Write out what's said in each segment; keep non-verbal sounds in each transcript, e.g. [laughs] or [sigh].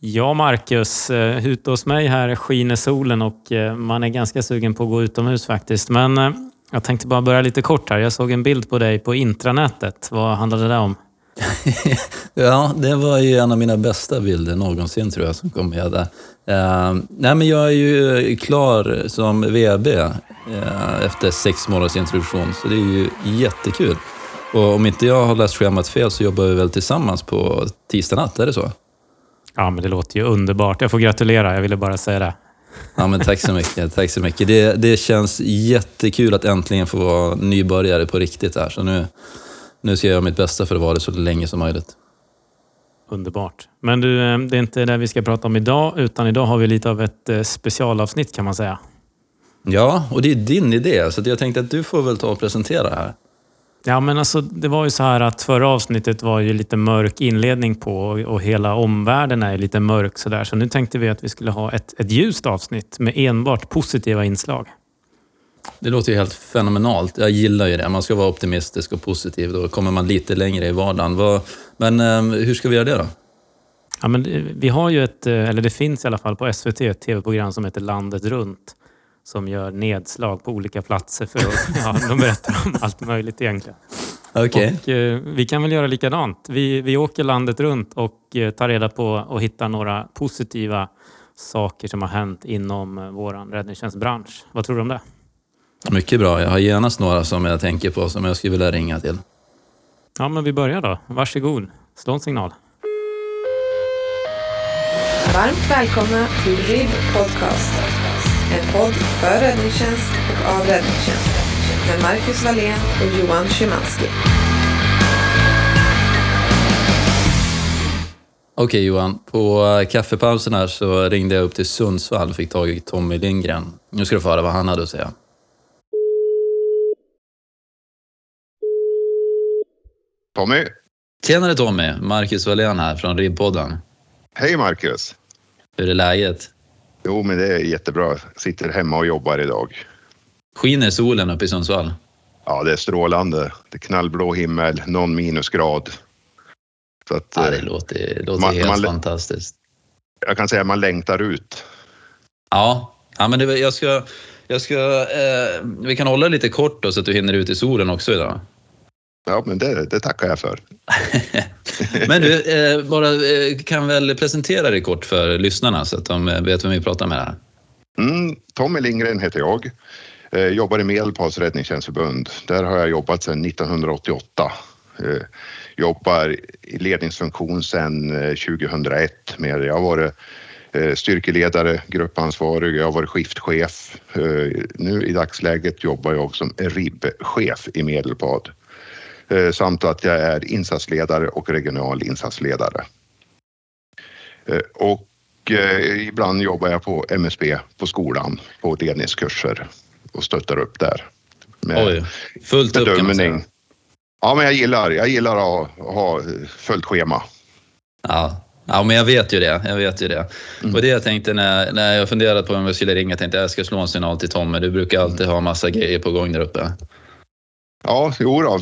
Ja, Marcus. Eh, ute hos mig här skiner solen och eh, man är ganska sugen på att gå utomhus faktiskt. Men eh, jag tänkte bara börja lite kort här. Jag såg en bild på dig på intranätet. Vad handlade det om? [laughs] Ja, det var ju en av mina bästa bilder någonsin tror jag som kom med där. Uh, nej, men jag är ju klar som VB uh, efter sex månaders introduktion, så det är ju jättekul. Och om inte jag har läst schemat fel så jobbar vi väl tillsammans på tisdag natt, är det så? Ja, men det låter ju underbart. Jag får gratulera. Jag ville bara säga det. Ja, men tack så mycket. Tack så mycket. Det, det känns jättekul att äntligen få vara nybörjare på riktigt här. Så nu, nu ska jag göra mitt bästa för att vara det så länge som möjligt. Underbart. Men du, eh, det är inte det vi ska prata om idag, utan idag har vi lite av ett eh, specialavsnitt kan man säga. Ja, och det är din idé, så jag tänkte att du får väl ta och presentera här. Ja, men alltså, det var ju så här att förra avsnittet var ju lite mörk inledning på och, hela omvärlden är lite mörk sådär. Så nu tänkte vi att vi skulle ha ett, ett ljust avsnitt med enbart positiva inslag. Det låter ju helt fenomenalt. Jag gillar ju det. Man ska vara optimistisk och positiv. Då kommer man lite längre i vardagen. Men eh, hur ska vi göra det då? Ja, men vi har ju ett, eh, eller det finns i alla fall på SVT ett tv-program som heter Landet runt. Som gör nedslag på olika platser för att, [laughs] ja, de berättar om allt möjligt egentligen. Okej. Och, eh, vi kan väl göra likadant. Vi, vi åker landet runt och eh, tar reda på och hittar några positiva saker som har hänt inom eh, vår räddningstjänstbransch. Vad tror du om det? Mycket bra. Jag har genast några som jag tänker på som jag skulle vilja ringa till. Ja, men vi börjar då. Varsågod. Slå en signal. Varmt välkomna till RIB Podcast. En podd för räddningstjänst och av räddningstjänst. Med Marcus Wallén och Johan Szymanski. Okej Johan, på eh, kaffepausen här så ringde jag upp till Sundsvall och fick tag i Tommy Lindgren. Nu ska du få höra vad han hade att säga. Tommy, Tjenare Tommy! Marcus Wallén här från RIB-podden. hej Marcus. Hur är läget? Jo, men det är jättebra. Sitter hemma och jobbar idag. Skiner solen uppe i Sundsvall? Ja, det är strålande. Det är knallblå himmel, någon minusgrad. Så att, Ja, det eh, låter, det låter Man- helt man- fantastiskt. jag kan säga att man längtar ut. Ja, ja men det, jag ska, jag ska, eh, vi kan hålla lite kort då så att du hinner ut i solen också idag. Ja, men det, det tackar jag för. [laughs] Men du, eh, bara eh, kan väl presentera dig kort för lyssnarna så att de eh, vet vem vi pratar med här. Mm, Tommy Lindgren heter jag. Eh, jobbar i Medelpads räddningstjänstförbund. Där har jag jobbat sedan 1988. Eh, jobbar i ledningsfunktion sedan eh, 2001 med Jag har varit eh, styrkeledare, gruppansvarig, jag har varit skiftchef. Eh, nu i dagsläget jobbar jag som RIB-chef i Medelpad. Eh, samt att jag är insatsledare och regional insatsledare. Eh, och eh, ibland jobbar jag på MSB på skolan på ledningskurser och stöttar upp där. Med Oj, fullt upp kan man säga. bedömning. Ja, men jag gillar, jag gillar att ha, följt schema. Ja. ja, men jag vet ju det. Jag vet ju det. Mm. Och det jag tänkte när, när jag funderade på om jag skulle ringa, tänkte jag jag ska slå en signal till Tommy. Du brukar alltid ha massa grejer på gång där uppe. Ja, jo då.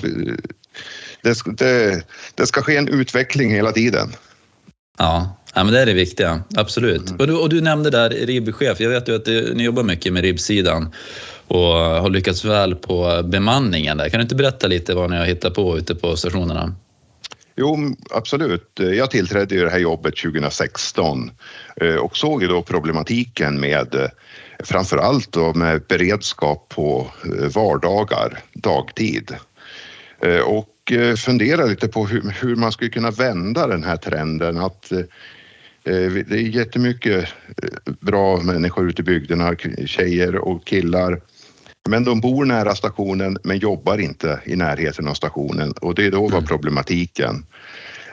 Det, ska- det, det ska ske en utveckling hela tiden. Ja, ja men det är det viktiga. Absolut. Mm. Och, du, och du nämnde där RIB-chef. Jag vet ju att du, ni jobbar mycket med RIB-sidan och har lyckats väl på bemanningen där. Kan du inte berätta lite vad ni har hittat på ute på stationerna? Jo, absolut. Jag tillträdde ju det här jobbet 2016 eh, och såg ju då problematiken med eh, framför allt då med beredskap på eh, vardagar, dagtid. Och funderade lite på hur, hur man skulle kunna vända den här trenden att eh, det är jättemycket bra människor ute i bygderna, tjejer och killar men de bor nära stationen men jobbar inte i närheten av stationen och det är då var problematiken.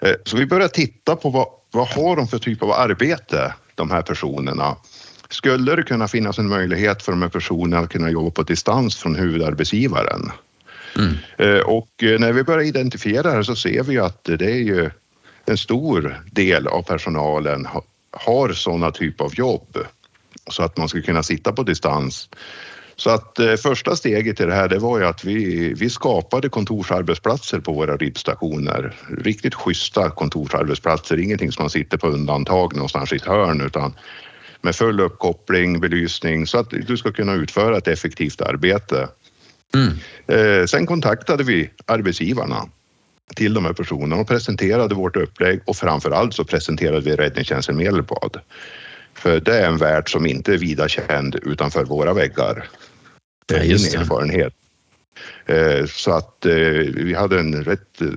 Eh, Så vi började titta på vad, vad har de för typ av arbete, de här personerna. Skulle det kunna finnas en möjlighet för de här personerna att kunna jobba på distans från huvudarbetsgivaren? Mm. Eh, Och eh, när vi börjar identifiera det så ser vi att det är ju en stor del av personalen ha- har sådana typ av jobb så att man skulle kunna sitta på distans Så att eh, första steget i det här, det var ju att vi, vi skapade kontorsarbetsplatser på våra RIB-stationer. Riktigt schyssta kontorsarbetsplatser, ingenting som man sitter på undantag någonstans i ett hörn utan med full uppkoppling, belysning så att du ska kunna utföra ett effektivt arbete. Eh, sen kontaktade vi arbetsgivarna till de här personerna och presenterade vårt upplägg och framför allt så presenterade vi räddningstjänsten Medelpad. För det är en värld som inte är vida känd utanför våra väggar. Det Ja, är just min erfarenhet. Eh, Så att eh, vi hade en rätt eh,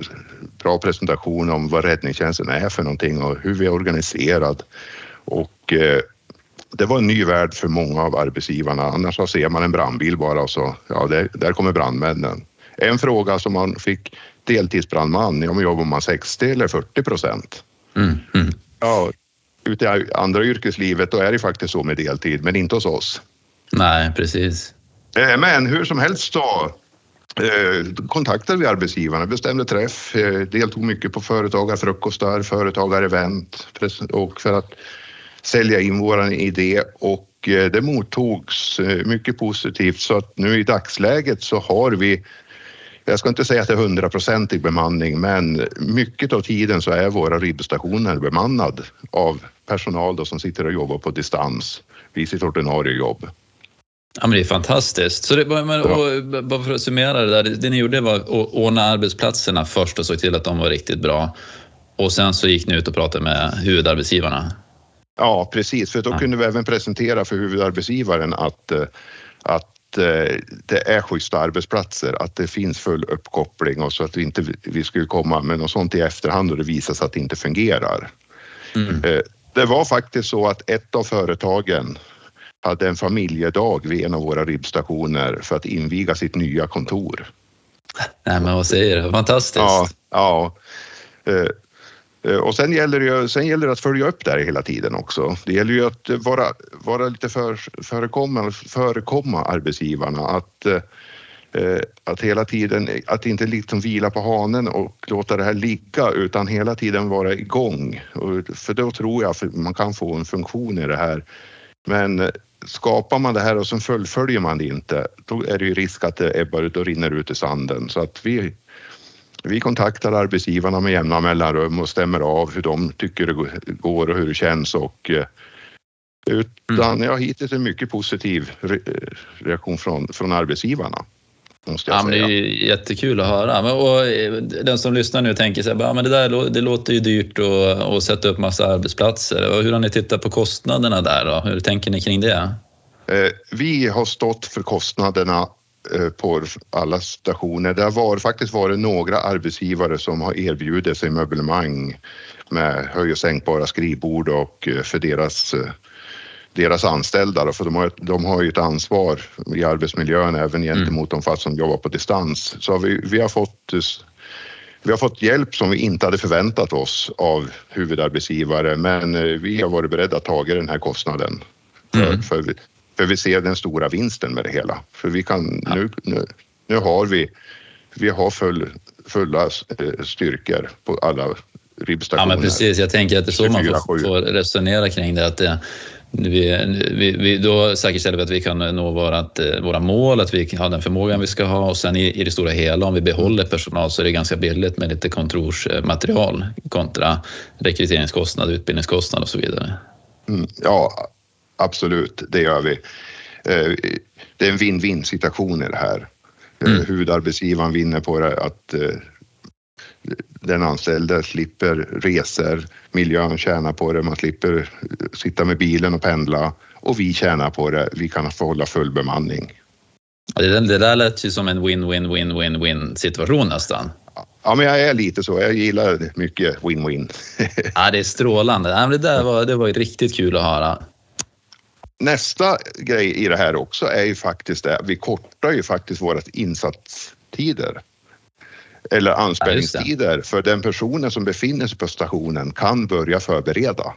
bra presentation om vad räddningstjänsten är för någonting och hur vi är organiserad. Och eh, det var en ny värld för många av arbetsgivarna. Annars så ser man en brandbil bara och så, ja, där, där kommer brandmännen. En fråga som man fick, deltidsbrandman, ja men jobbar man 60 eller 40 procent? Mm, mm. Ja, ute i andra yrkeslivet då är det faktiskt så med deltid, men inte hos oss. Nej, precis. Eh, men hur som helst så eh, kontaktade vi arbetsgivarna, bestämde träff, eh, deltog mycket på företagarfrukostar, företagarevent och för att sälja in våran idé och det mottogs mycket positivt så att nu i dagsläget så har vi jag ska inte säga att det är hundraprocentig bemanning, men mycket av tiden så är våra ribbstationer bemannad av personal då som sitter och jobbar på distans vid sitt ordinarie jobb. Ja, men det är fantastiskt. Så det, men, och, bara för att summera det där, det, ni gjorde var att ordna arbetsplatserna först och såg till att de var riktigt bra. Och sen så gick ni ut och pratade med huvudarbetsgivarna. Ja, precis, för då Ja. kunde vi även presentera för huvudarbetsgivaren att, eh, att eh, det är schyssta arbetsplatser, att det finns full uppkoppling och så att vi inte vi skulle komma med något sånt i efterhand och det visar sig att det inte fungerar. Mm. Eh, Det var faktiskt så att ett av företagen hade en familjedag vid en av våra ribbstationer för att inviga sitt nya kontor. Nej, men vad säger du? Fantastiskt. Ja, ja. Eh, eh, Och sen gäller, det ju, sen gäller det att följa upp det här hela tiden också. Det gäller ju att vara, vara lite för, förekomma, förekomma arbetsgivarna. Att, eh, att hela tiden, att inte liksom vila på hanen och låta det här ligga utan hela tiden vara igång. För då tror jag att man kan få en funktion i det här. Men skapar man det här och sen fullföljer man det inte, då är det ju risk att det ebbar ut och rinner ut i sanden. Så att vi, vi kontaktar arbetsgivarna med jämna mellanrum och stämmer av hur de tycker det går och hur det känns och eh, utan, ja, hittills är mycket positiv re- reaktion från, från arbetsgivarna. Ja, men det är jättekul att höra. Men, och, eh, den som lyssnar nu tänker sig ja, men det där det låter ju dyrt att, sätta upp massa arbetsplatser. Och hur har ni tittat på kostnaderna där då? Hur tänker ni kring det? Eh, Vi har stått för kostnaderna eh, på alla stationer. Det har faktiskt varit några arbetsgivare som har erbjudit sig möblemang med höj och sänkbara skrivbord och för deras, deras anställda. För de har, de har ju ett ansvar i arbetsmiljön även gentemot de fast som jobbar på distans. Så vi, vi har fått vi har fått hjälp som vi inte hade förväntat oss av huvudarbetsgivare, men eh, vi har varit beredda att ta den här kostnaden. För, Mm. för, vi, för vi ser den stora vinsten med det hela. För vi kan, nu, nu, nu har vi, vi har full, fulla eh, styrkor på alla Ja, ribbstationer. men precis. Jag tänker att det är så man får, 24/7. får resonera kring det. Att det vi, vi, vi, då säkerställer vi att vi kan nå vårat, eh, våra mål, att vi har den förmågan vi ska ha och sen i, i det stora hela, om vi behåller personal så är det ganska billigt med lite kontorsmaterial kontra rekryteringskostnad, utbildningskostnad och så vidare. Mm, ja, absolut, det gör vi. Eh, Det är en win-win situation i det här. Eh, Mm. Huvudarbetsgivaren vinner på det att den anställde slipper resor, miljön tjänar på det, man slipper sitta med bilen och pendla och vi tjänar på det, vi kan få hålla full bemanning. Det, det där lät ju som en win-win-win-win-win situation nästan. Ja, men jag är lite så, jag gillar mycket win-win. [laughs] Ja, det är strålande. Ja, men det där var, det var riktigt kul att höra. Nästa grej i det här också är ju faktiskt det, vi kortar ju faktiskt våra insatstider. Eller anspänningstider, för den personen som befinner sig på stationen kan börja förbereda.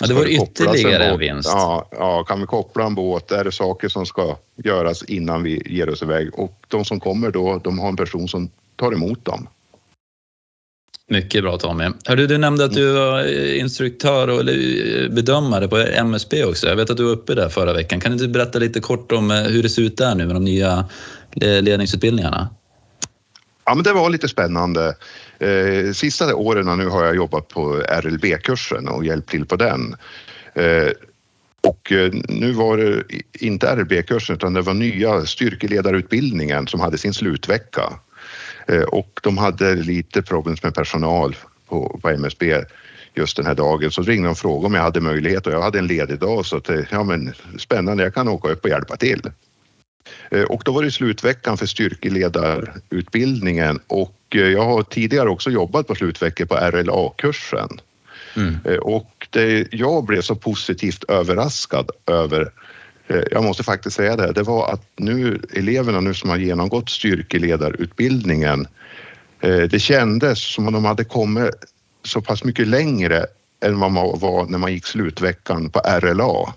Ja, det var ytterligare en vinst. Ja, ja, kan vi koppla en båt? Är det saker som ska göras innan vi ger oss iväg? Och de som kommer då, de har en person som tar emot dem. Mycket bra Tommy. Hörde, du nämnde att du var instruktör och eller bedömare på MSB också. Jag vet att du var uppe där förra veckan. Kan du berätta lite kort om eh, hur det ser ut där nu med de nya ledningsutbildningarna? Ja, men det var lite spännande. Eh, sista åren nu har jag jobbat på RLB-kursen och hjälpt till på den. Eh, och eh, nu var det inte RLB-kursen utan det var nya styrkeledarutbildningen som hade sin slutvecka. Eh, och de hade lite problem med personal på, på MSB just den här dagen. Så ringde de och frågade om jag hade möjlighet och jag hade en ledig dag så att, eh, ja men spännande, jag kan åka upp och hjälpa till. Eh, och då var det slutveckan för styrkeledarutbildningen och jag har tidigare också jobbat på slutveckor på RLA-kursen. Mm. Och det jag blev så positivt överraskad över Eh, jag måste faktiskt säga det, det var att nu eleverna nu som har genomgått styrkeledarutbildningen, eh, det kändes som att de hade kommit så pass mycket längre än vad man var när man gick slutveckan på RLA.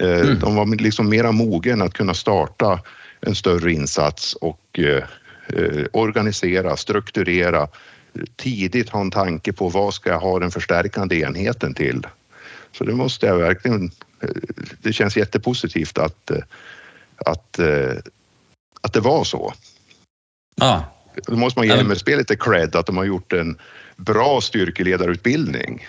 Eh, mm. De var liksom mera mogen att kunna starta en större insats och organisera, strukturera, tidigt ha en tanke på vad ska jag ha den förstärkande enheten till? Så det måste jag verkligen det känns jättepositivt att, eh, att, eh, att det var så. Ja. Då måste man ge MSB lite cred att de har gjort en bra styrkeledarutbildning.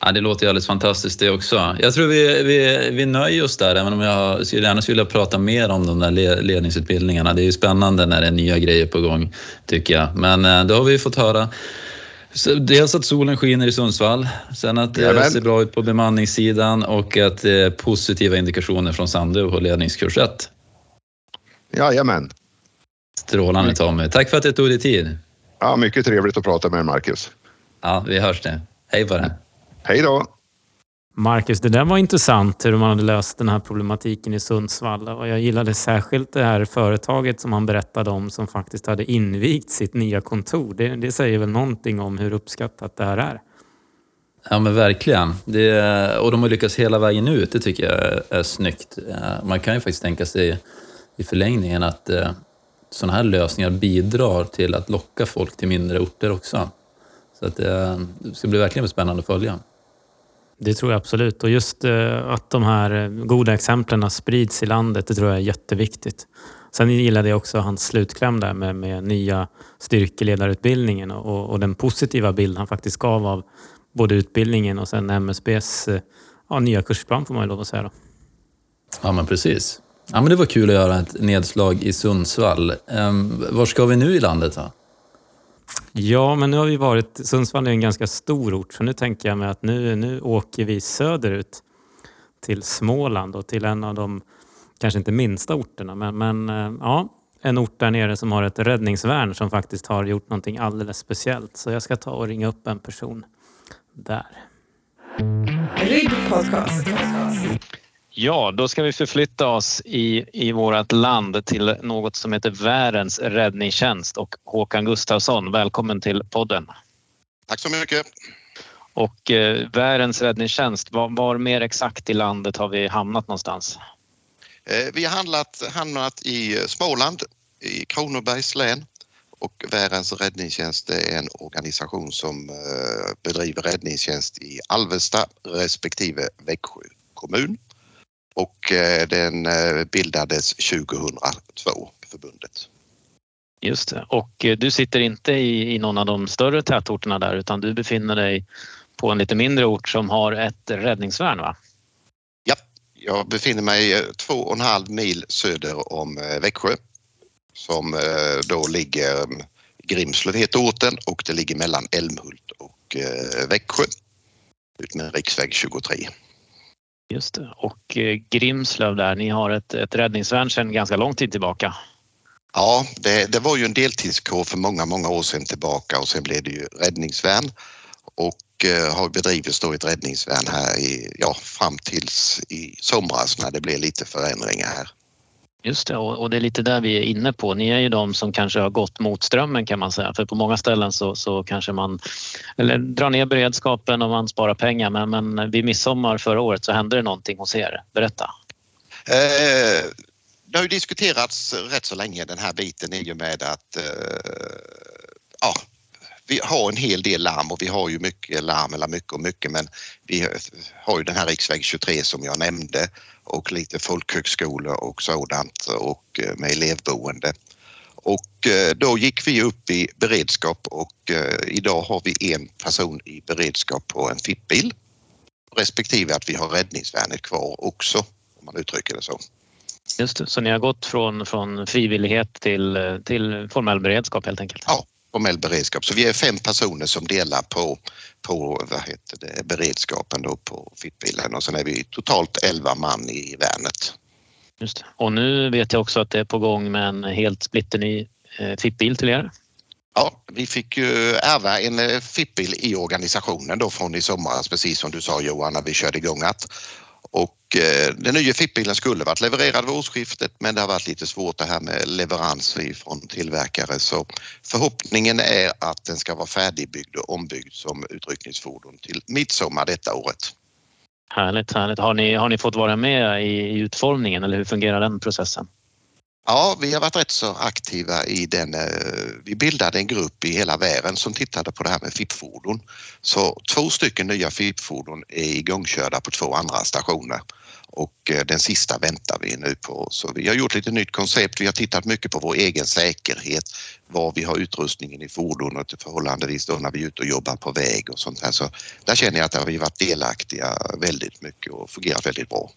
Ja, det låter ju alldeles fantastiskt det också. Jag tror vi, vi, vi nöjer oss där, även om jag skulle gärna vilja prata mer om de där ledningsutbildningarna. Det är ju spännande när det är nya grejer på gång, tycker jag. Men eh, då har vi fått höra Dels att solen skiner i Sundsvall, sen att det ser bra ut på bemanningssidan och att det är positiva indikationer från Sandö på ledningskurs 1. Jajamän. Strålande Tommy. Tack för att du tog dig tid. Ja, mycket trevligt att prata med dig Marcus. Ja, vi hörs det. Hej på dig. Hej då. Marcus, det där var intressant hur man hade löst den här problematiken i Sundsvall. Och jag gillade särskilt det här företaget som han berättade om som faktiskt hade invigt sitt nya kontor. Det, det säger väl någonting om hur uppskattat det här är. Ja men verkligen. Det, och de har lyckats hela vägen ut, det tycker jag är, snyggt. Eh, man kan ju faktiskt tänka sig i förlängningen att eh, sådana här lösningar bidrar till att locka folk till mindre orter också. Så att, eh, det ska bli verkligen spännande att följa. Det tror jag absolut. Och just eh, att de här eh, goda exemplen sprids i landet, det tror jag är jätteviktigt. Sen gillade jag också hans slutkläm där med, med nya styrkeledarutbildningen och, och, den positiva bild han faktiskt gav av både utbildningen och sen MSBs eh, ja, nya kursplan får man ju lov att säga. Då. Ja, men precis. Ja, men det var kul att göra ett nedslag i Sundsvall. Ehm, var ska vi nu i landet då? Ja, men nu har vi varit... Sundsvall är en ganska stor ort, så nu tänker jag mig att nu, nu åker vi söderut till Småland och till en av de, kanske inte minsta orterna, men, men eh, ja, en ort där nere som har ett räddningsvärn som faktiskt har gjort någonting alldeles speciellt. Så jag ska ta och ringa upp en person där. Ribb Podcast. Ja, då ska vi förflytta oss i, i vårt land till något som heter Värens räddningstjänst och Håkan Gustafsson, välkommen till podden. Tack så mycket. Och eh, Värens räddningstjänst, var, var, mer exakt i landet har vi hamnat någonstans? Eh, vi har handlat, hamnat i Småland, i Kronobergs län och Värens räddningstjänst är en organisation som eh, bedriver räddningstjänst i Alvesta respektive Växjö kommun och eh, den eh, bildades 2002, förbundet. Just det. Och eh, du sitter inte i, i någon av de större tätorterna där utan du befinner dig på en lite mindre ort som har ett räddningsvärn va? Ja, jag befinner mig två och en halv mil söder om Växjö som då ligger Grimslöv heter orten och det ligger mellan Älmhult och Växjö utmed riksväg 23. Just det. Och eh, Grimslöv där, ni har ett, ett räddningsvärn sedan ganska lång tid tillbaka. Ja, det, det var ju en deltidskår för många, många år sedan tillbaka och sen blev det ju räddningsvärn och eh, har bedrivits då ett räddningsvärn här i, ja, fram tills i somras när det blev lite förändringar här. Just det, och det är lite där vi är inne på. Ni är ju de som kanske har gått mot strömmen kan man säga. För på många ställen så, så kanske man eller drar ner beredskapen och man sparar pengar. Men, men vid midsommar förra året så hände det någonting hos er. Berätta. Eh, det har ju diskuterats rätt så länge den här biten i och med att eh, ja, vi har en hel del larm och vi har ju mycket larm, eller mycket och mycket, men vi har ju den här riksväg 23 som jag nämnde och lite folkhögskolor och sådant och eh, med elevboende. Och eh, då gick vi upp i beredskap och eh, idag har vi en person i beredskap på en fippbil respektive att vi har räddningsvärnet kvar också om man uttrycker det så. Just det, så ni har gått från, från frivillighet till, till formell beredskap helt enkelt? Ja, formell beredskap. Så vi är fem personer som delar på, på vad heter det, beredskapen då på fittbilen och sen är vi totalt elva man i värnet. Just. Och nu vet jag också att det är på gång med en helt splitterny eh, fittbil till er. Ja, vi fick ju ärva en eh, fittbil i organisationen då från i somras, precis som du sa Johan, när vi körde igång att och eh, den nya fippbilen skulle varit levererad vid årsskiftet men det har varit lite svårt det här med leverans från tillverkare så förhoppningen är att den ska vara färdigbyggd och ombyggd som utryckningsfordon till midsommar detta året. Härligt, härligt. Har ni, har ni fått vara med i utformningen eller hur fungerar den processen? Ja, vi har varit rätt så aktiva i den. Eh, vi bildade en grupp i hela världen som tittade på det här med FIP-fordon. Så två stycken nya FIP-fordon är igångkörda på två andra stationer och eh, den sista väntar vi nu på. Så vi har gjort lite nytt koncept. Vi har tittat mycket på vår egen säkerhet, var vi har utrustningen i fordonet förhållandevis då när vi är ute och jobbar på väg och sånt här. Så där känner jag att vi har varit delaktiga väldigt mycket och fungerat väldigt bra.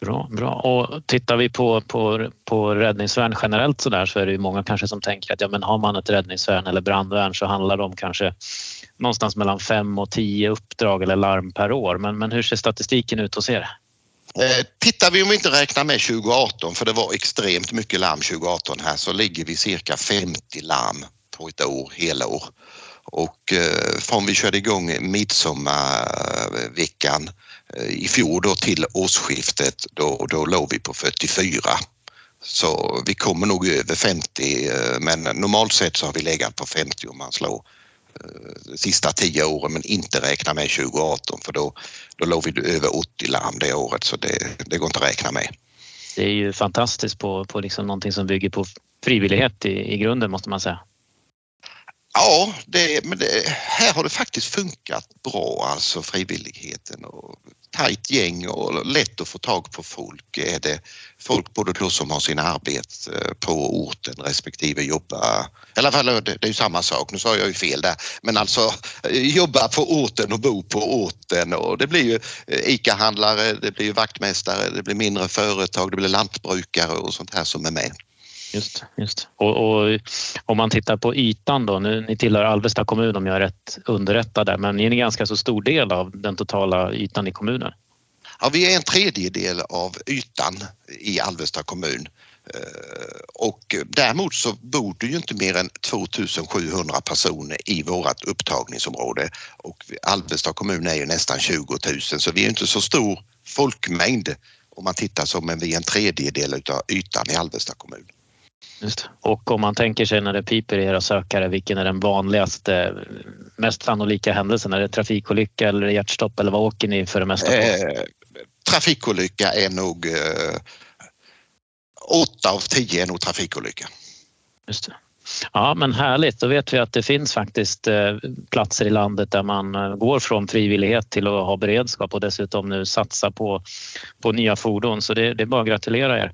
Bra, bra. Och tittar vi på, på, på räddningsvärn generellt så där så är det ju många kanske som tänker att ja, men har man ett räddningsvärn eller brandvärn så handlar det om kanske någonstans mellan fem och tio uppdrag eller larm per år. Men, men hur ser statistiken ut hos er? Eh, tittar vi om vi inte räknar med 2018, för det var extremt mycket larm 2018 här, så ligger vi cirka 50 larm på ett år, hela år. Och eh, från vi körde igång midsommarveckan Eh, i fjol då till årsskiftet då, då låg vi på 44. Så vi kommer nog över 50 eh, men normalt sett så har vi legat på 50 om man slår eh, de sista 10 åren men inte räkna med 2018 för då, då låg vi över 80 larm det året så det, det går inte att räkna med. Det är ju fantastiskt på, på liksom någonting som bygger på frivillighet i, i grunden måste man säga. Ja, det, men det, här har det faktiskt funkat bra, alltså frivilligheten och tajt gäng och lätt att få tag på folk. Är det folk både då som har sin arbete eh, på orten respektive jobbar, i alla fall det är ju samma sak, nu sa jag ju fel där, men alltså eh, jobba på orten och bo på orten och det blir ju eh, ICA-handlare, det blir ju vaktmästare, det blir mindre företag, det blir lantbrukare och sånt här som är med. Just, just. Och, och, om man tittar på ytan då, nu, ni tillhör Alvesta kommun om jag är rätt underrättad där, men ni är en ganska så stor del av den totala ytan i kommunen. Ja, vi är en tredjedel av ytan i Alvesta kommun eh, och däremot så bor det ju inte mer än 2700 personer i vårt upptagningsområde och Alvesta kommun är ju nästan 20 000 så vi är inte så stor folkmängd om man tittar så, men vi är en tredjedel av ytan i Alvesta kommun. Just. Och om man tänker sig när det piper i era sökare, vilken är den vanligaste, mest sannolika händelsen? Är det trafikolycka eller hjärtstopp eller vad åker ni för det mesta på? Eh, trafikolycka är nog eh, åtta av tio är nog trafikolycka. Just det. Ja men härligt, då vet vi att det finns faktiskt eh, platser i landet där man eh, går från frivillighet till att ha beredskap och dessutom nu satsa på, på nya fordon så det, det är bara att gratulera er.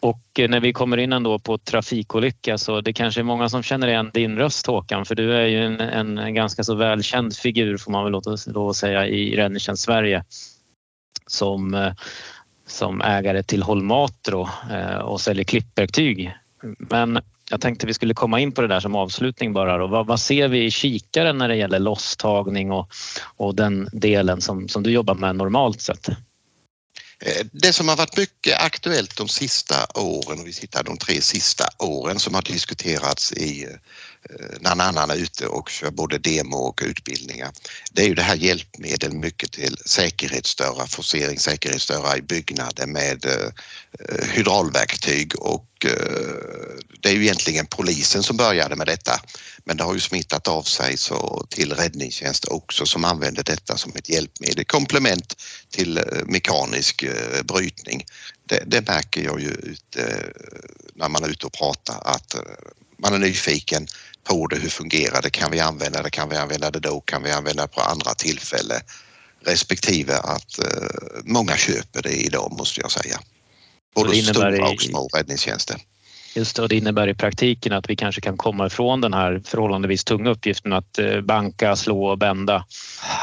Och eh, när vi kommer in ändå på trafikolycka så det kanske är många som känner igen din röst Håkan för du är ju en, en ganska så välkänd figur får man väl lov att säga i Räddningstjänst Sverige som, eh, som ägare till Holmatro eh, och säljer klippverktyg. Men jag tänkte vi skulle komma in på det där som avslutning bara. Då. Vad, vad ser vi i kikaren när det gäller losstagning och, och den delen som, som du jobbar med normalt sett? Eh, det som har varit mycket aktuellt de sista åren, vi tittar de tre sista åren som har diskuterats i eh, Eh, när en annan är ute och kör både demo och utbildningar. Det är ju det här hjälpmedel mycket till säkerhetsdörrar, forcering säkerhetsdörrar i byggnader med eh, eh, hydraulverktyg och eh, det är ju egentligen polisen som började med detta. Men det har ju smittat av sig så till räddningstjänst också som använder detta som ett hjälpmedel, komplement till mekanisk brytning. Det, det märker jag ju ute när man är ute och pratar att man är nyfiken på det. Hur fungerar det? Kan vi använda det? Kan vi använda det då? Kan vi använda det på andra tillfällen? Respektive att eh, många köper det idag måste jag säga. Både stora och små räddningstjänster. Just det, och det innebär i praktiken att vi kanske kan komma ifrån den här förhållandevis tunga uppgiften att eh, banka, slå och bända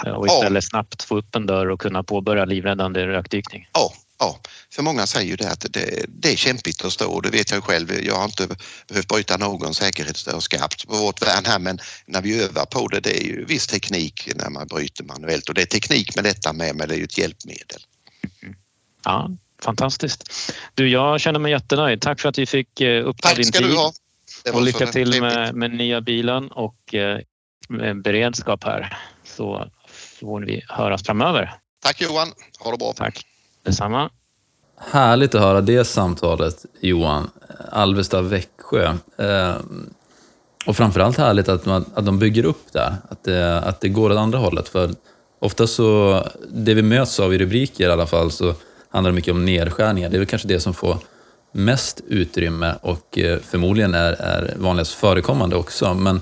eh, och istället ja. snabbt få upp en dörr och kunna påbörja livräddande rökdykning. Ja, ja. för många säger ju det att det, det är kämpigt att stå det vet jag själv. Jag har inte behövt bryta någon säkerhetsdörr skarpt på vårt värn här men när vi övar på det, det är ju viss teknik när man bryter manuellt och det är teknik med detta med men det är ju ett hjälpmedel. Mm. Ja, Fantastiskt. Du, jag känner mig jättenöjd. Tack för att vi fick eh, uppta din tid. Tack ska du ha. Och lycka till med, med nya bilen och eh, med beredskap här så får vi höras framöver. Tack Johan. Ha det bra. Tack. Detsamma. Härligt att höra det samtalet Johan. Alvesta, Växjö. Eh, och framförallt härligt att, man, att de bygger upp där. Att det, att det går åt andra hållet. För ofta så, det vi möts av i rubriker i alla fall, så handlar det mycket om nedskärningar. Det är väl kanske det som får mest utrymme och eh, förmodligen är, är vanligast förekommande också. Men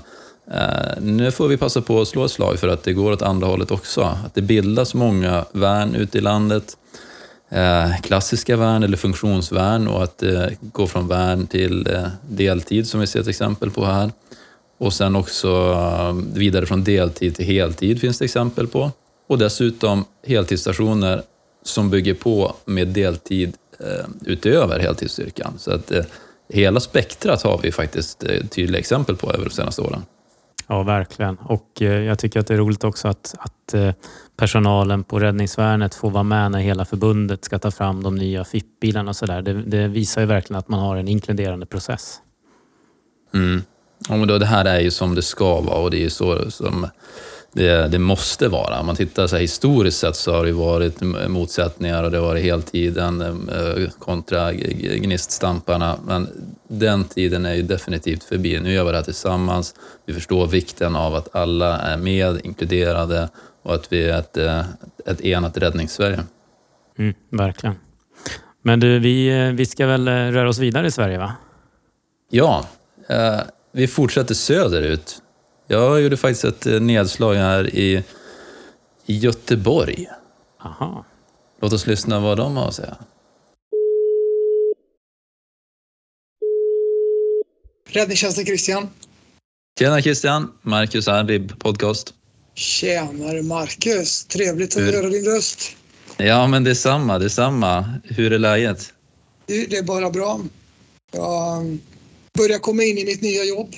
eh, nu får vi passa på att slå ett slag för att det går åt andra hållet också. Att det bildas många värn ute i landet. Eh, klassiska värn eller funktionsvärn och att eh, gå från värn till eh, deltid som vi ser ett exempel på här. Och sen också vidare från deltid till heltid finns det exempel på. Och dessutom heltidsstationer som bygger på med deltid utöver heltidsstyrkan. Så att hela spektrat har vi faktiskt tydliga exempel på över de senaste åren. Ja, verkligen. Och eh, jag tycker att det är roligt också att, att eh, personalen på Räddningsvärnet får vara med när hela förbundet ska ta fram de nya FIP-bilarna och sådär. Det, det, visar ju verkligen att man har en inkluderande process. Mm. Ja, men då, det här är ju som det ska vara och det är ju så som det, det måste vara. Om man tittar så historiskt sett så har det varit motsättningar och det har varit heltiden eh, kontra gniststamparna. Men den tiden är ju definitivt förbi. Nu gör vi det här tillsammans. Vi förstår vikten av att alla är med, inkluderade och att vi är ett, eh, ett enat räddningssverige. Mm, verkligen. Men du, vi, eh, vi ska väl röra oss vidare i Sverige va? Ja, eh, vi fortsätter söderut jag gjorde faktiskt ett eh, nedslag här i, i Göteborg. Aha. Låt oss lyssna vad de har att säga. Räddningstjänsten Christian. Tjena Christian, Marcus här, RIB Podcast. Tjenare Marcus, trevligt att Hur? höra din röst. Ja, men detsamma, detsamma. Hur är läget? Det är bara bra. Jag börjar komma in i mitt nya jobb.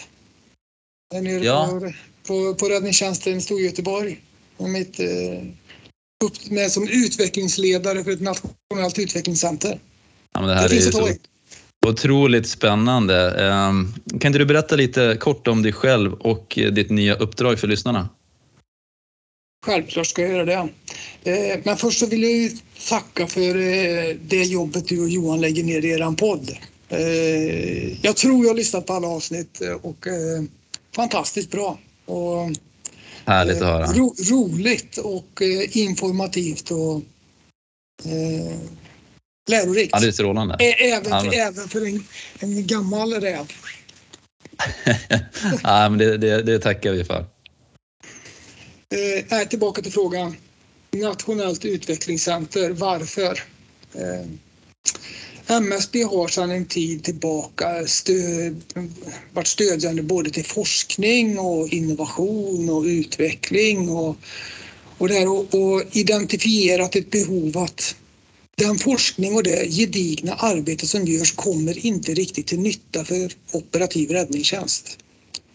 Jag är nere ja. på, på, på räddningstjänsten i Storgöteborg. Mitt, eh, upp med som utvecklingsledare för ett nationellt utvecklingscenter. Ja, men det här det är ju otroligt spännande. Um, kan inte du berätta lite kort om dig själv och ditt nya uppdrag för lyssnarna? Självklart ska jag göra det. Eh, men först så vill jag tacka för eh, det jobbet du och Johan lägger ner i er podd. Eh, jag tror jag har lyssnat på alla avsnitt och fantastiskt bra. Och, Härligt att höra. Eh, ro, roligt och eh, informativt och eh, lärorikt. Ja, det är strålande. Även, ja, men... även för en, en gammal räv. [laughs] ja, men det, det, det tackar vi för. Eh, tillbaka till frågan. Nationellt utvecklingscenter, varför? Eh, MSB har sedan en tid tillbaka stöd, varit stödjande både till forskning och innovation och utveckling och, och, där, och, och identifierat ett behov att den forskning och det gedigna arbete som görs kommer inte riktigt till nytta för operativ räddningstjänst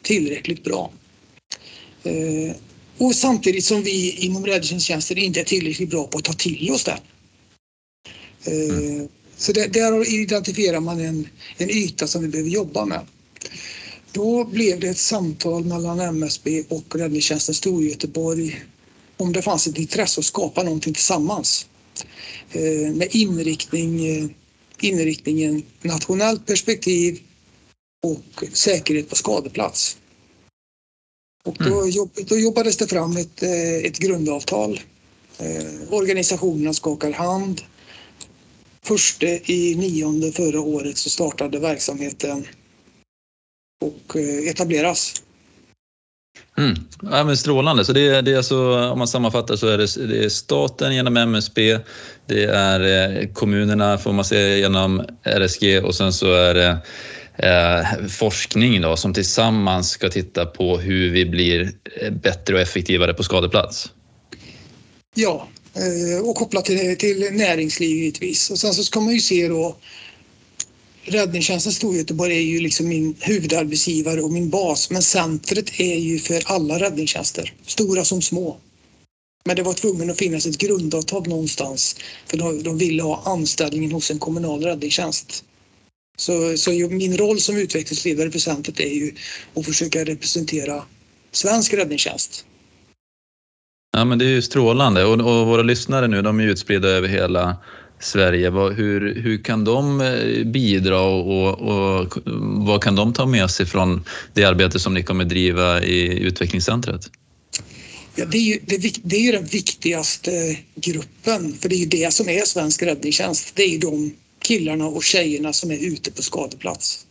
tillräckligt bra. Eh, och samtidigt som vi inom räddningstjänsten inte är tillräckligt bra på att ta till oss det. Eh, mm. Så det, där identifierar man en, en yta som vi behöver jobba med. Då blev det ett samtal mellan MSB och Räddningstjänsten Storgöteborg om det fanns ett intresse att skapa någonting tillsammans eh, med inriktning, eh, inriktningen nationellt perspektiv och säkerhet på skadeplats. Och då, mm. jobb, då jobbades det fram ett, eh, ett grundavtal. Organisationerna skakar hand första i nionde förra året så startade verksamheten och etableras. Mm. Ja, men strålande. Så det är, det är alltså, om man sammanfattar så är det, det är staten genom MSB, det är kommunerna får man säga genom RSG och sen så är det eh, forskning då, som tillsammans ska titta på hur vi blir bättre och effektivare på skadeplats. Ja, eh, Eh, och kopplat till, till näringsliv givetvis. Och sen så ska man ju se då Räddningstjänsten Storgöteborg är ju liksom min huvudarbetsgivare och min bas men centret är ju för alla räddningstjänster, stora som små. Men det var tvungen att finnas ett grundavtal någonstans för de, de ville ha anställningen hos en kommunal räddningstjänst. Så, så min roll som utvecklingsledare för centret är ju att försöka representera svensk räddningstjänst. Ja men det är ju strålande och, och våra lyssnare nu de är utspridda över hela Sverige. Hur, hur kan de eh, bidra och, och, vad kan de ta med sig från det arbete som ni kommer driva i utvecklingscentret? Ja, det, är ju, det, det, är ju den viktigaste gruppen, för det är ju det som är svensk räddningstjänst. Det är ju de killarna och tjejerna som är ute på skadeplats.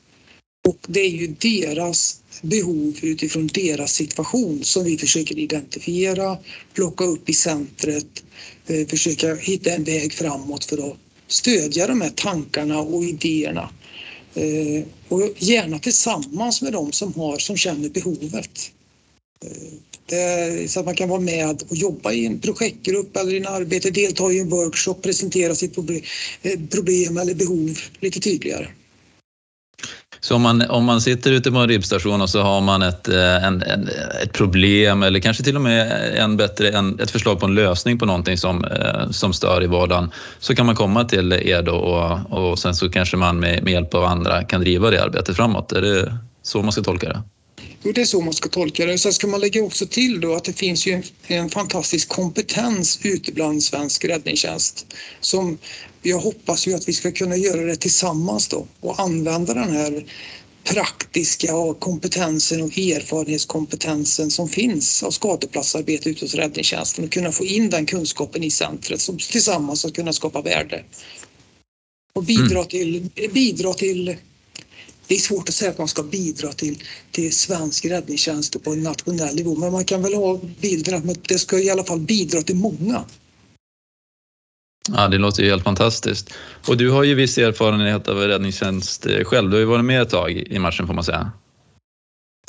Och det är ju deras behov utifrån deras situation som vi försöker identifiera, plocka upp i centret, eh, försöka hitta en väg framåt för att stödja de här tankarna och idéerna. Eh, och gärna tillsammans med de som har, som känner behovet. Eh, så att man kan vara med och jobba i en projektgrupp eller i en arbete, delta i en workshop, presentera sitt problem eller behov lite tydligare. Så om man, om man sitter ute på en ribbstation och så har man ett, eh, en, en, ett problem eller kanske till och med en bättre, en, ett förslag på en lösning på någonting som, eh, som stör i vardagen så kan man komma till er då och, och sen så kanske man med, med hjälp av andra kan driva det arbetet framåt. Är det så man ska tolka det? Jo, det är så man ska tolka det. Sen ska man lägga också till då att det finns ju en, en fantastisk kompetens ute bland svensk räddningstjänst som jag hoppas ju att vi ska kunna göra det tillsammans då och använda den här praktiska kompetensen och erfarenhetskompetensen som finns av skadeplatsarbete ute hos räddningstjänsten och kunna få in den kunskapen i centret som tillsammans ska kunna skapa värde. Och bidra mm. till, bidra till det är svårt att säga att man ska bidra till, till svensk räddningstjänst på en nationell nivå men man kan väl ha bilden att det ska i alla fall bidra till många. Ja, det låter ju helt fantastiskt. Och du har ju viss erfarenhet av räddningstjänst eh, själv. Du har ju varit med ett tag i matchen får man säga.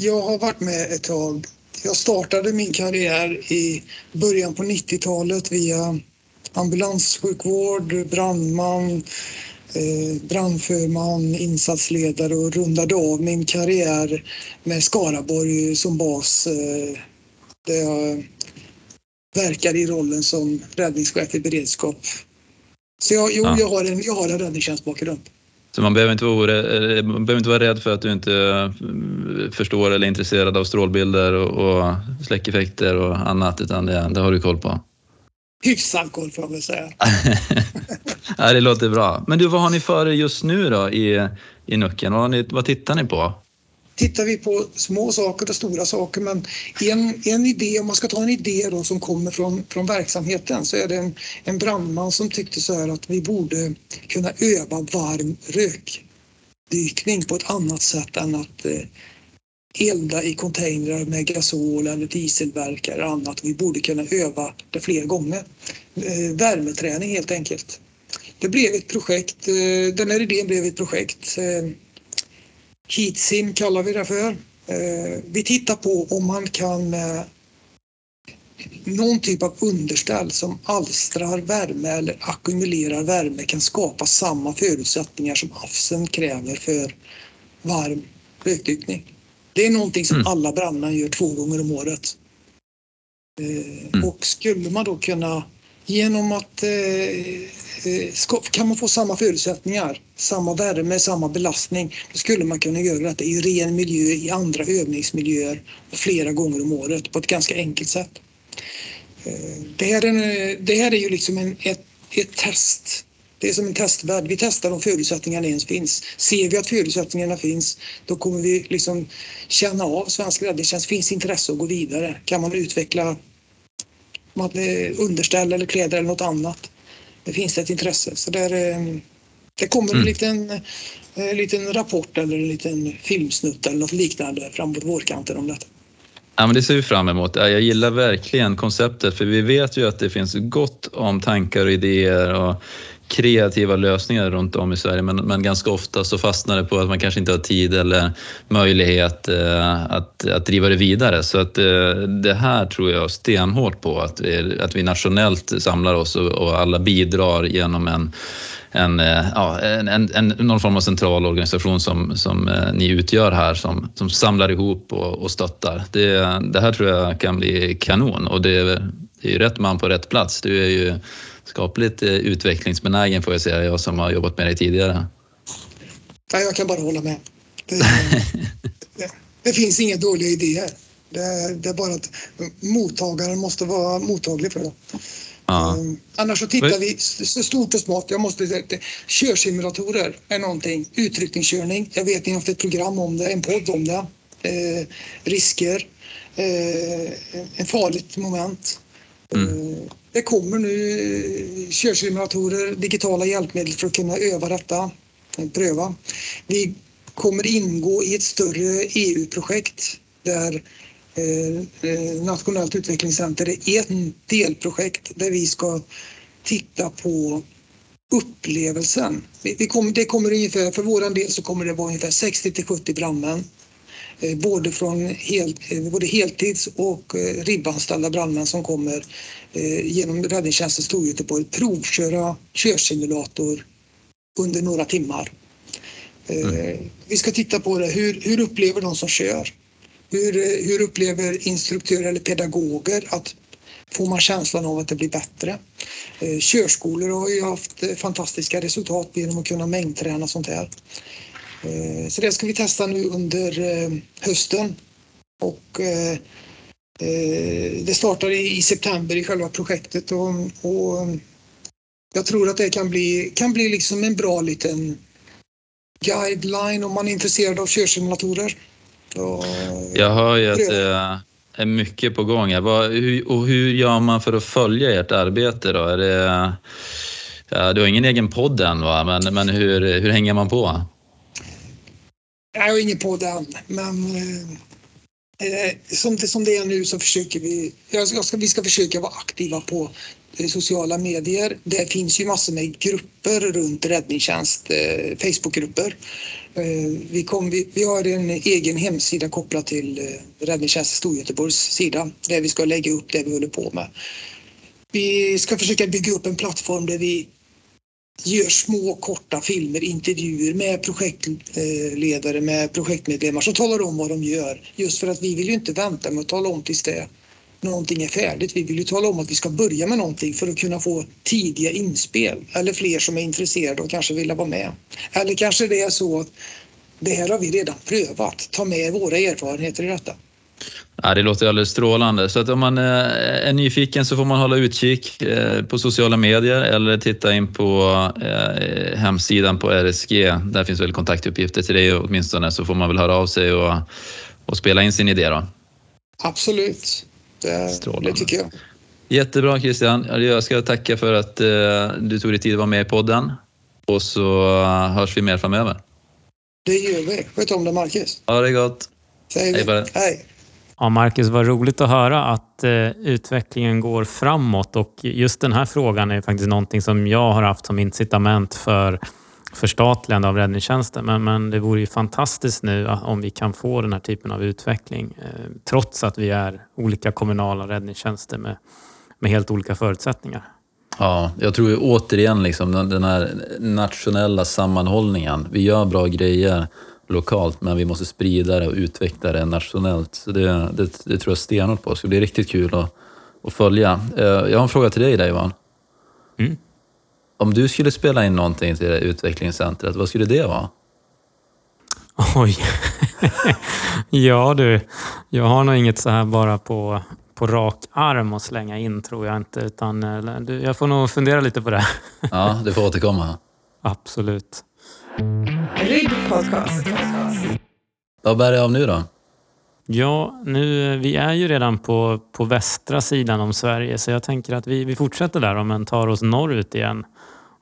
Jag har varit med ett tag. Jag startade min karriär i början på 90-talet via ambulanssjukvård, brandman, eh, brandförman, insatsledare och rundade av min karriär med Skaraborg som bas. Eh, där jag verkar i rollen som räddningschef i beredskap. Så jag, jo, ja. jag, har en, jag har en räddningstjänstbakgrund. Så man behöver, inte vara, eh, man behöver inte vara rädd för att du inte eh, förstår eller är intresserad av strålbilder och, och släckeffekter och annat, utan det, det har du koll på? Hyfsad koll får jag väl säga. [laughs] ja, det låter bra. Men du, vad har ni för just nu då i, i Nucken? Vad, vad tittar ni på? Tittar vi på små saker och stora saker men en, en idé, om man ska ta en idé då som kommer från, från verksamheten så är det en, en brandman som tyckte så här att vi borde kunna öva varm rökdykning på ett annat sätt än att eh, elda i containrar med gasol eller dieselverk eller annat. Vi borde kunna öva det fler gånger. Eh, värmeträning helt enkelt. Det blev ett projekt, eh, den här idén blev ett projekt eh, Heatsim kallar vi det för. Eh, vi tittar på om man kan eh, någon typ av underställ som alstrar värme eller ackumulerar värme kan skapa samma förutsättningar som AFSen kräver för varm rökdykning. Det är någonting som mm. alla brandmän gör två gånger om året. Eh, mm. Och skulle man då kunna genom att Eh, kan man få samma förutsättningar, samma värme, samma belastning, då skulle man kunna göra detta i ren miljö, i andra övningsmiljöer flera gånger om året på ett ganska enkelt sätt. Eh, det här är, eh, det här är ju liksom en, ett, ett test. Det är som en testvärld. Vi testar om förutsättningarna ens finns. Ser vi att förutsättningarna finns, då kommer vi liksom känna av svensk räddningstjänst. Finns intresse att gå vidare? Kan man utveckla underställ eller kläder eller något annat? Det finns ett intresse. Så där, Det kommer en mm. liten, en eh, liten rapport eller en liten filmsnutt eller något liknande framåt vårkanten om detta. Ja, men det ser vi fram emot. Jag gillar verkligen konceptet för vi vet ju att det finns gott om tankar och idéer och kreativa lösningar runt om i Sverige men, men ganska ofta så fastnar det på att man kanske inte har tid eller möjlighet eh, att, att driva det vidare. Så att eh, det här tror jag stenhårt på, att vi, att vi nationellt samlar oss och, och alla bidrar genom en en, eh, ja, en, en, någon form av central organisation som, som eh, ni utgör här som, som samlar ihop och, och stöttar. Det, det här tror jag kan bli kanon och det, det är ju rätt man på rätt plats. Du är ju skapligt eh, utvecklingsbenägen får jag säga, jag som har jobbat med dig tidigare. Nej, jag kan bara hålla med. Det, det, [laughs] det finns inga dåliga idéer. Det, det, är bara att mottagaren måste vara mottaglig för det. Ja. Um, annars så tittar vi stort och smått. Jag måste säga att körsimulatorer är någonting. Utryckningskörning. Jag vet ni har haft ett program om det, en podd om det. Eh, risker. Eh, en farligt moment. Mm. Eh, det kommer nu körsimulatorer, digitala hjälpmedel för att kunna öva detta, eh, pröva. Vi kommer ingå i ett större EU-projekt där eh, eh, Nationellt utvecklingscenter är ett delprojekt där vi ska titta på upplevelsen. Vi kommer, det kommer ungefär, för vår del så kommer det vara ungefär 60 till 70 brandmän eh, både från hel, både heltids och ribbanställda brandmän som kommer genom Räddningstjänsten Storgöteborg provköra körsimulator under några timmar. Mm. Vi ska titta på det. Hur, hur upplever de som kör? Hur, hur upplever instruktörer eller pedagoger att får man känslan av att det blir bättre? Körskolor har ju haft fantastiska resultat genom att kunna mängdträna sånt här. Eh, så det ska vi testa nu under eh, hösten. Och eh, det startar i september i själva projektet och, och jag tror att det kan bli, kan bli liksom en bra liten guideline om man är intresserad av körsimulatorer. Jag hör ju att det är mycket på gång. Och hur gör man för att följa ert arbete då? Är det, du har ingen egen podd än va? Men, men hur, hur hänger man på? Jag har ingen på den, men eh, som, det, som det är nu så försöker vi, jag ska, vi ska försöka vara aktiva på eh, sociala medier. Det finns ju massor med grupper runt räddningstjänst, eh, Facebookgrupper. Eh, vi, kom, vi, vi, har en egen hemsida kopplad till eh, Räddningstjänst Storgöteborgs sida där vi ska lägga upp det vi håller på med. Vi ska försöka bygga upp en plattform där vi gör små korta filmer, intervjuer med projektledare, med projektmedlemmar som talar om vad de gör. Just för att vi vill ju inte vänta med att tala om tills det någonting är färdigt. Vi vill ju tala om att vi ska börja med någonting för att kunna få tidiga inspel eller fler som är intresserade och kanske vill vara med. Eller kanske det är så att det här har vi redan prövat. Ta med våra erfarenheter i detta. Ja, det låter alldeles strålande. Så att om man eh, är nyfiken så får man hålla utkik eh, på sociala medier eller titta in på eh, hemsidan på RSG. Där finns väl kontaktuppgifter till dig åtminstone så får man väl höra av sig och, och spela in sin idé då. Absolut, det, det tycker jag. Jättebra Christian. Jag ska tacka för att du tog dig tid att vara med i podden och så hörs vi mer framöver. Det gör vi. Sköt om dig Marcus. Ha det gott. Hej. Hej. Ja, Marcus, vad roligt att höra att eh, utvecklingen går framåt och just den här frågan är faktiskt någonting som jag har haft som incitament för förstatligande av räddningstjänsten. Men, men det vore ju fantastiskt nu eh, om vi kan få den här typen av utveckling eh, trots att vi är olika kommunala räddningstjänster med, med helt olika förutsättningar. Ja, jag tror ju återigen liksom den här nationella sammanhållningen. Vi gör bra grejer lokalt, men vi måste sprida det och utveckla det nationellt. Så det, det, det tror jag stenhårt på. Det ska bli riktigt kul att, att följa. Eh, jag har en fråga till dig där Johan. Mm. Om du skulle spela in någonting till det utvecklingscentret, vad skulle det vara? Oj. [laughs] ja du, jag har nog inget så här bara på, på rak arm att slänga in tror jag inte. Utan, eh, jag får nog fundera lite på det. ja, du får återkomma. [laughs] Absolut. Ribb podcast. Vad bär det av nu då? Ja, nu, vi är ju redan på, på västra sidan om Sverige så jag tänker att vi, vi fortsätter där men tar oss norrut igen.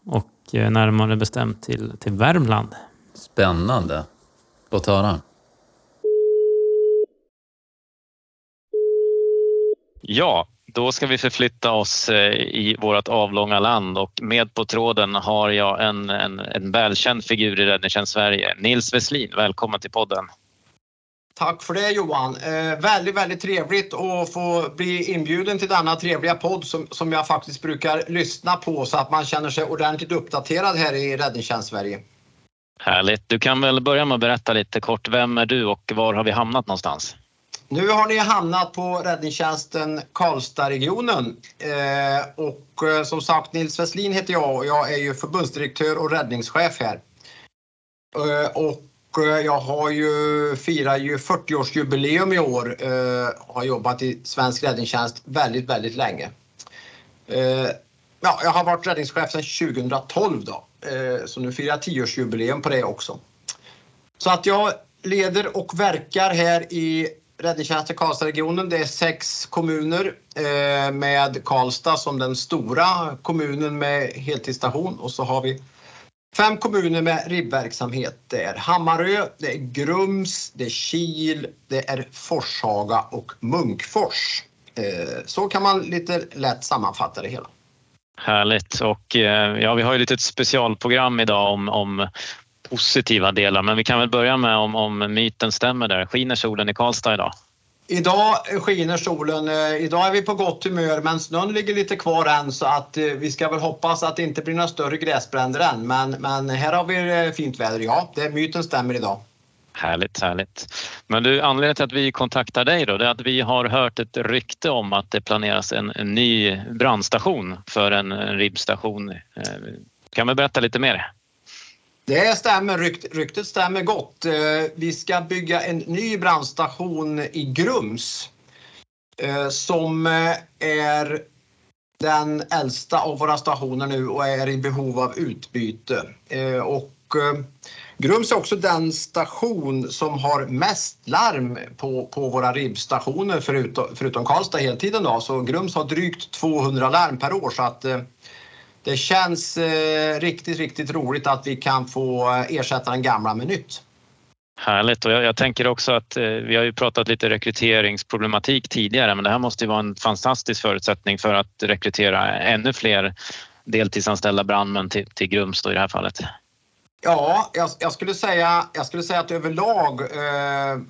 Och närmare bestämt till, till Värmland. Spännande. Låt höra. Ja, då ska vi förflytta oss eh, i vårt avlånga land och med på tråden har jag en, en, en välkänd figur i Räddningstjänst Sverige. Nils Wesslin, välkommen till podden. Tack för det Johan. Eh, väldigt, väldigt trevligt att få bli inbjuden till denna trevliga podd som, som jag faktiskt brukar lyssna på så att man känner sig ordentligt uppdaterad här i Räddningstjänst Sverige. Härligt. Du kan väl börja med att berätta lite kort. Vem är du och var har vi hamnat någonstans? Nu har ni hamnat på räddningstjänsten Karlstadregionen eh, och eh, som sagt Nils Westlin heter jag och jag är ju förbundsdirektör och räddningschef här. Eh, och eh, jag har ju, firar ju 40-årsjubileum i år eh, har jobbat i svensk räddningstjänst väldigt, väldigt länge. Eh, ja, jag har varit räddningschef sedan 2012 då, eh, så nu firar jag 10-årsjubileum på det också. Så att jag leder och verkar här i räddningstjänsten Karlstadregionen. Det är sex kommuner eh, med Karlstad som den stora kommunen med heltidsstation och så har vi fem kommuner med ribbverksamhet. Det är Hammarö, det är Grums, det är Kil, det är Forshaga och Munkfors. Eh, så kan man lite lätt sammanfatta det hela. Härligt och eh, ja, vi har ju ett litet specialprogram idag om, om positiva delar. Men vi kan väl börja med om, om myten stämmer där. Skiner solen i Karlstad idag? Idag skiner solen. Eh, idag är vi på gott humör men snön ligger lite kvar än så att eh, vi ska väl hoppas att det inte blir några större gräsbränder än. Men, men här har vi eh, fint väder. Ja, det, myten stämmer idag. Härligt, härligt. Men du, anledningen till att vi kontaktar dig då, det är att vi har hört ett rykte om att det planeras en, en ny brandstation för en, en ribbstation. Kan vi berätta lite mer? Det stämmer, Rykt, ryktet stämmer gott. Eh, vi ska bygga en ny brandstation i Grums eh, som eh, är den äldsta av våra stationer nu och är i behov av utbyte. Och Grums är också den station som har mest larm på, på våra ribbstationer förutom, förutom Karlstad heltiden. Då. Så Grums har drygt 200 larm per år så att det känns eh, riktigt, riktigt roligt att vi kan få eh, ersätta den gamla med nytt. Härligt och jag, jag tänker också att eh, vi har ju pratat lite rekryteringsproblematik tidigare men det här måste ju vara en fantastisk förutsättning för att rekrytera ännu fler deltidsanställda brandmän till, till Grums i det här fallet. Ja, jag, jag, skulle, säga, jag skulle säga att överlag eh,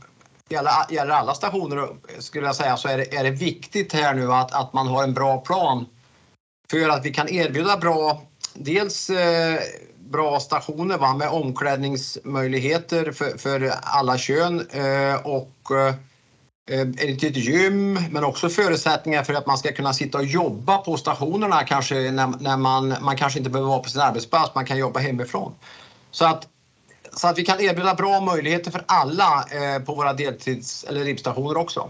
gäller, gäller alla stationer skulle jag säga så är det, är det viktigt här nu att, att man har en bra plan för att vi kan erbjuda bra, dels eh, bra stationer va, med omklädningsmöjligheter för, för alla kön eh, och eh, eh, ett litet gym men också förutsättningar för att man ska kunna sitta och jobba på stationerna kanske när, när man, man kanske inte behöver vara på sin arbetsplats, man kan jobba hemifrån. Så att, så att vi kan erbjuda bra möjligheter för alla eh, på våra deltids eller ribbstationer också.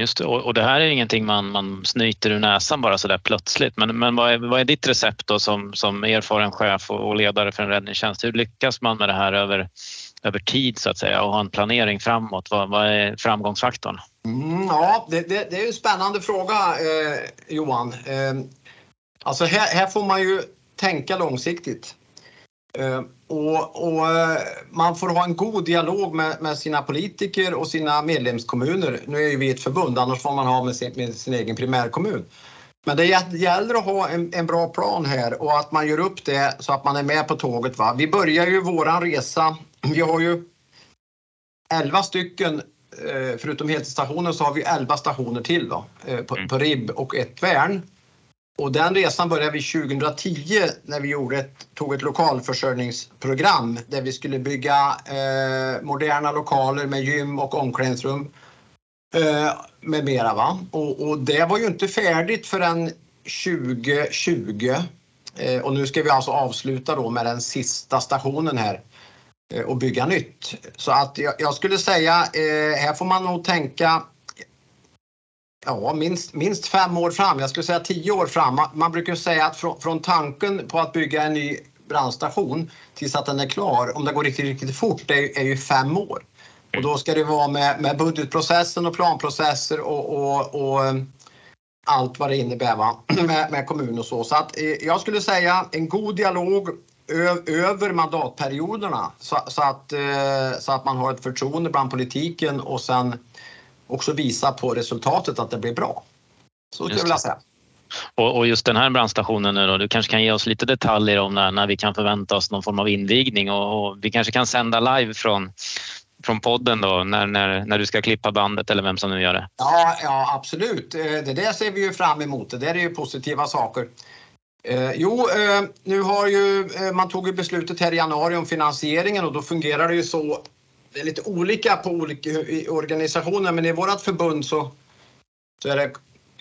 Just det, och, det här är ingenting man, man snyter ur näsan bara så där plötsligt. Men, men vad, är, vad är ditt recept då som, som erfaren chef och, och ledare för en räddningstjänst? Hur lyckas man med det här över, över tid så att säga och ha en planering framåt? Vad, vad är framgångsfaktorn? Mm, ja, det, det, det, är en spännande fråga eh, Johan. Eh, alltså här, här får man ju tänka långsiktigt. Eh, och, och, eh, man får ha en god dialog med, med, sina politiker och sina medlemskommuner. Nu är ju vi ett förbund, annars får man ha med sin, med sin egen primärkommun. Men det gäller att ha en, en, bra plan här och att man gör upp det så att man är med på tåget. Va? Vi börjar ju våran resa. [clears throat] Vi har ju 11 stycken, eh, förutom heltidsstationen så har vi 11 stationer till då, på, mm. på RIB och ett värn. Och den resan började vi 2010 när vi gjorde ett, tog ett lokalförsörjningsprogram där vi skulle bygga eh, moderna lokaler med gym och omklädningsrum eh, med mera. Va? Och, och, det var ju inte färdigt förrän 2020 eh, och nu ska vi alltså avsluta då med den sista stationen här eh, och bygga nytt. Så att jag, jag skulle säga, eh, här får man nog tänka Ja, minst, minst fem år fram. Jag skulle säga tio år fram. Man, man brukar säga att från, från, tanken på att bygga en ny brandstation tills att den är klar, om det går riktigt, riktigt fort, det är, är ju fem år. Och då ska det vara med, med budgetprocessen och planprocesser och, och, och eh, allt vad det innebär va? [clears throat] Med, med kommun och så. Så att eh, jag skulle säga en god dialog över mandatperioderna så, så, att, eh, så att man har ett förtroende bland politiken och sen också visa på resultatet att det blir bra. Så skulle jag vilja säga. Och, och, just den här brandstationen nu då, du kanske kan ge oss lite detaljer om när, när vi kan förvänta oss någon form av invigning och, och, vi kanske kan sända live från, från podden då när, när, när du ska klippa bandet eller vem som nu gör det. Ja, ja absolut. Eh, det där ser vi ju fram emot. Det där är ju positiva saker. Eh, jo, eh, nu har ju eh, man tog ju beslutet här i januari om finansieringen och då fungerar det ju så. Det är lite olika på olika organisationer, men i vårt förbund så, så är det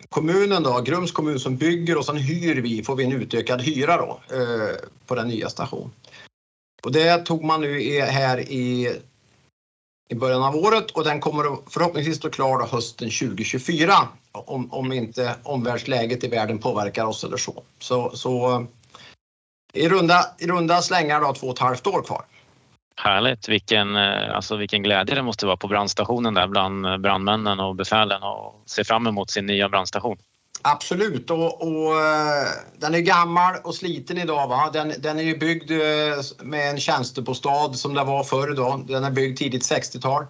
kommunen då, Grums kommun som bygger och sen hyr vi, får vi en utökad hyra då eh, på den nya stationen. Och det tog man nu här i, i början av året och den kommer förhoppningsvis stå klar då hösten 2024 om, om inte omvärldsläget i världen påverkar oss eller så. Så, så eh, i, runda, i runda slängar då två och ett halvt år kvar. Härligt! Vilken, eh, alltså vilken glädje det måste vara på brandstationen där bland eh, brandmännen och befälen och se fram emot sin nya brandstation. Absolut och, och eh, den är gammal och sliten idag. Va? Den, den är ju byggd med en tjänstebostad som det var förr. Då. Den är byggd tidigt 60-tal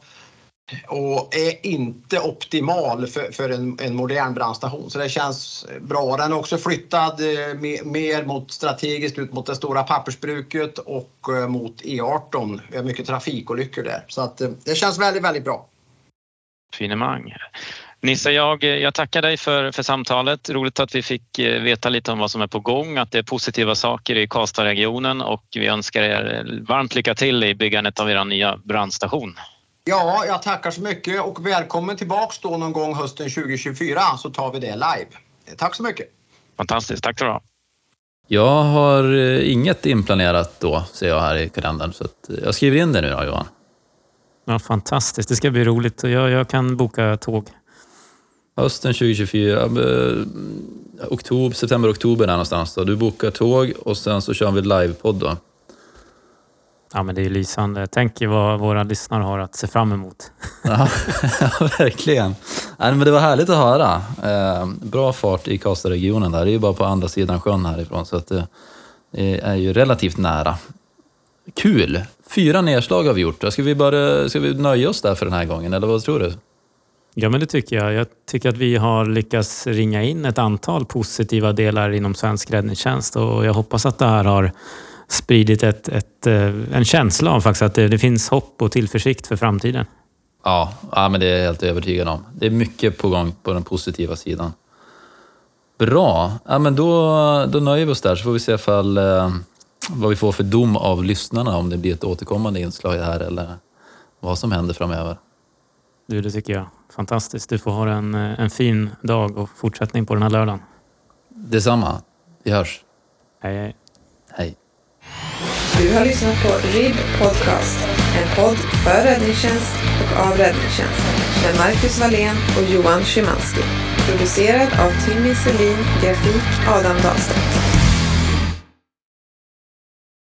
och är inte optimal för, för en, en, modern brandstation. Så det känns bra. Den är också flyttad eh, mer, mer mot strategiskt ut mot det stora pappersbruket och eh, mot E18. Vi har mycket trafikolyckor där så att eh, det känns väldigt, väldigt bra. Finemang. Nisse, jag, jag tackar dig för, för samtalet. Roligt att vi fick veta lite om vad som är på gång, att det är positiva saker i Karlstadregionen och vi önskar er varmt lycka till i byggandet av er nya brandstation. Ja, jag tackar så mycket och välkommen tillbaks då någon gång hösten 2024 så tar vi det live. Tack så mycket. Fantastiskt, tack så du Jag har eh, inget inplanerat då, ser jag här i kalendern. Så eh, jag skriver in det nu då, Johan. Ja, fantastiskt, det ska bli roligt. Jag, jag kan boka tåg. Hösten 2024, eh, oktober, september, oktober där någonstans. Då. Du bokar tåg och sen så kör vi livepodd då. Ja, men det är lysande. Tänk vad våra lyssnare har att se fram emot. ja, [laughs] verkligen. Nej, men det var härligt att höra. Eh, bra fart i Karlstadregionen där. Det är ju bara på andra sidan sjön härifrån, så att det, det är ju relativt nära. Kul! Fyra nedslag har vi gjort. Ska vi, bara, ska vi nöja oss där för den här gången, eller vad tror du? Ja, men det tycker jag. Jag tycker att vi har lyckats ringa in ett antal positiva delar inom svensk räddningstjänst och jag hoppas att det här har spridit ett, ett, eh, en känsla av faktiskt att det, det, finns hopp och tillförsikt för framtiden. Ja, ja, men det är jag helt övertygad om. Det är mycket på gång på den positiva sidan. Bra, ja, men då, då nöjer vi oss där så får vi se ifall, eh, vad vi får för dom av lyssnarna om det blir ett återkommande inslag här eller vad som händer framöver. Du, det tycker jag. Fantastiskt. Du får ha en, eh, en fin dag och fortsättning på den här lördagen. Detsamma. Vi hörs. Hej, hej. Hej. Du har lyssnat på RIB Podcast, en podd för räddningstjänst och av räddningstjänst med Marcus Wallén och Johan Szymanski. Producerad av Timmy Selin, grafik Adam Dahlstedt.